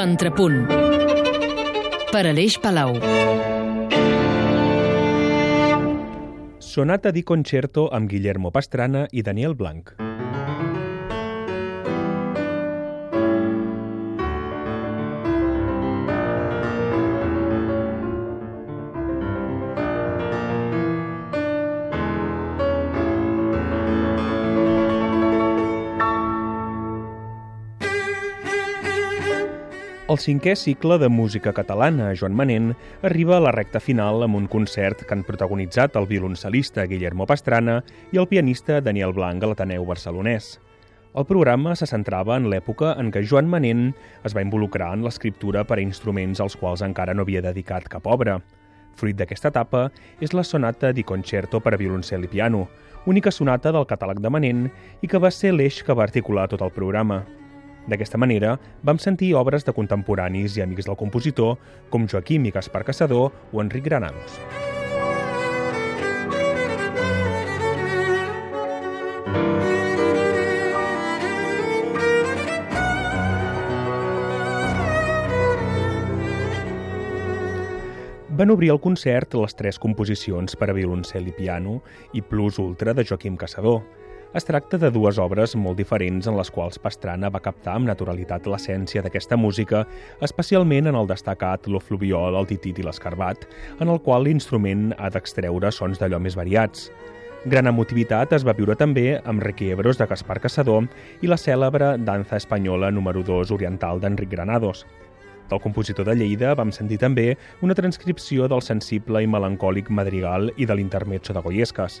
Contrapunt per Aleix Palau Sonata di concerto amb Guillermo Pastrana i Daniel Blanc. El cinquè cicle de música catalana, Joan Manent, arriba a la recta final amb un concert que han protagonitzat el violoncel·lista Guillermo Pastrana i el pianista Daniel Blanc a l'Ateneu barcelonès. El programa se centrava en l'època en què Joan Manent es va involucrar en l'escriptura per a instruments als quals encara no havia dedicat cap obra. Fruit d'aquesta etapa és la sonata di concerto per a violoncel i piano, única sonata del catàleg de Manent i que va ser l'eix que va articular tot el programa. D'aquesta manera, vam sentir obres de contemporanis i amics del compositor com Joaquim i Gaspar Caçador o Enric Granados. Van obrir el concert les tres composicions per a violoncel i piano i Plus Ultra de Joaquim Caçador, es tracta de dues obres molt diferents en les quals Pastrana va captar amb naturalitat l'essència d'aquesta música, especialment en el destacat Lo Fluviol, el Titit i l'Escarbat, en el qual l'instrument ha d'extreure sons d'allò més variats. Gran emotivitat es va viure també amb Requiebros de Gaspar Caçador i la cèlebre Danza Espanyola número 2 oriental d'Enric Granados. Del compositor de Lleida vam sentir també una transcripció del sensible i melancòlic madrigal i de l'intermezzo de Goyescas.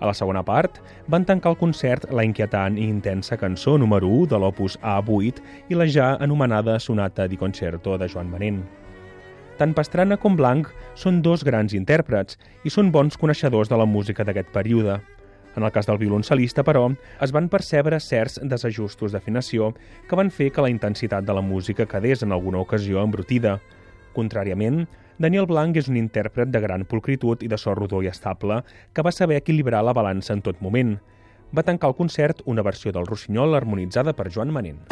A la segona part, van tancar el concert la inquietant i intensa cançó número 1 de l'opus A8 i la ja anomenada Sonata di Concerto de Joan Manent. Tant Pastrana com Blanc són dos grans intèrprets i són bons coneixedors de la música d'aquest període. En el cas del violoncel·lista, però, es van percebre certs desajustos d'afinació que van fer que la intensitat de la música quedés en alguna ocasió embrutida. Contràriament, Daniel Blanc és un intèrpret de gran pulcritud i de so rodó i estable que va saber equilibrar la balança en tot moment. Va tancar el concert una versió del Rossinyol harmonitzada per Joan Manent.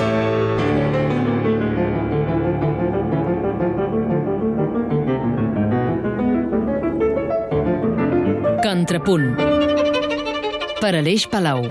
Contrapunt per Aleix Palau